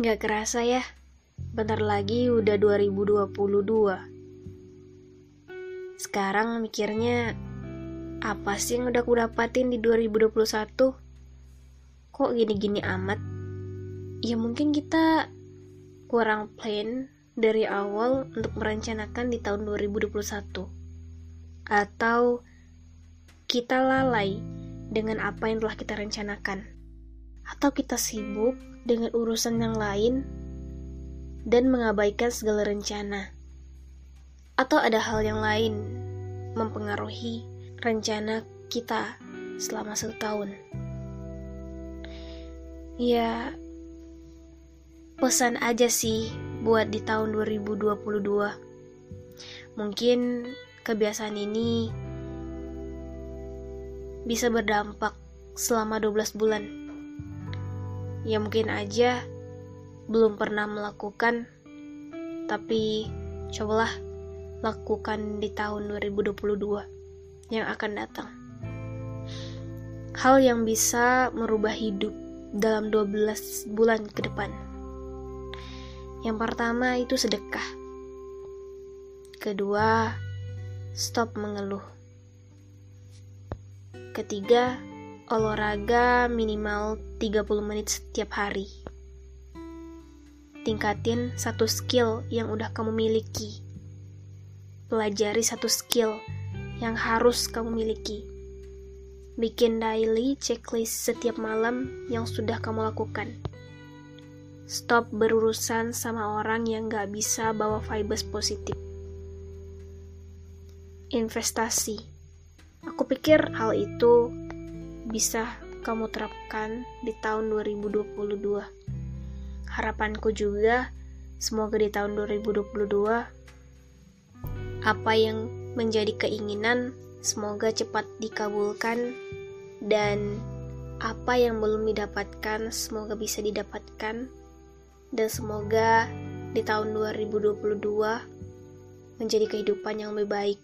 Gak kerasa ya, bentar lagi udah 2022. Sekarang mikirnya, apa sih yang udah aku dapatin di 2021? Kok gini-gini amat? Ya mungkin kita kurang plan dari awal untuk merencanakan di tahun 2021. Atau kita lalai dengan apa yang telah kita rencanakan. Atau kita sibuk dengan urusan yang lain dan mengabaikan segala rencana. Atau ada hal yang lain mempengaruhi rencana kita selama satu tahun. Ya, pesan aja sih buat di tahun 2022. Mungkin kebiasaan ini bisa berdampak selama 12 bulan ya mungkin aja belum pernah melakukan, tapi cobalah lakukan di tahun 2022 yang akan datang. Hal yang bisa merubah hidup dalam 12 bulan ke depan. Yang pertama itu sedekah. Kedua, stop mengeluh. Ketiga, olahraga minimal 30 menit setiap hari. Tingkatin satu skill yang udah kamu miliki. Pelajari satu skill yang harus kamu miliki. Bikin daily checklist setiap malam yang sudah kamu lakukan. Stop berurusan sama orang yang gak bisa bawa vibes positif. Investasi. Aku pikir hal itu bisa kamu terapkan di tahun 2022. Harapanku juga semoga di tahun 2022 apa yang menjadi keinginan semoga cepat dikabulkan dan apa yang belum didapatkan semoga bisa didapatkan dan semoga di tahun 2022 menjadi kehidupan yang lebih baik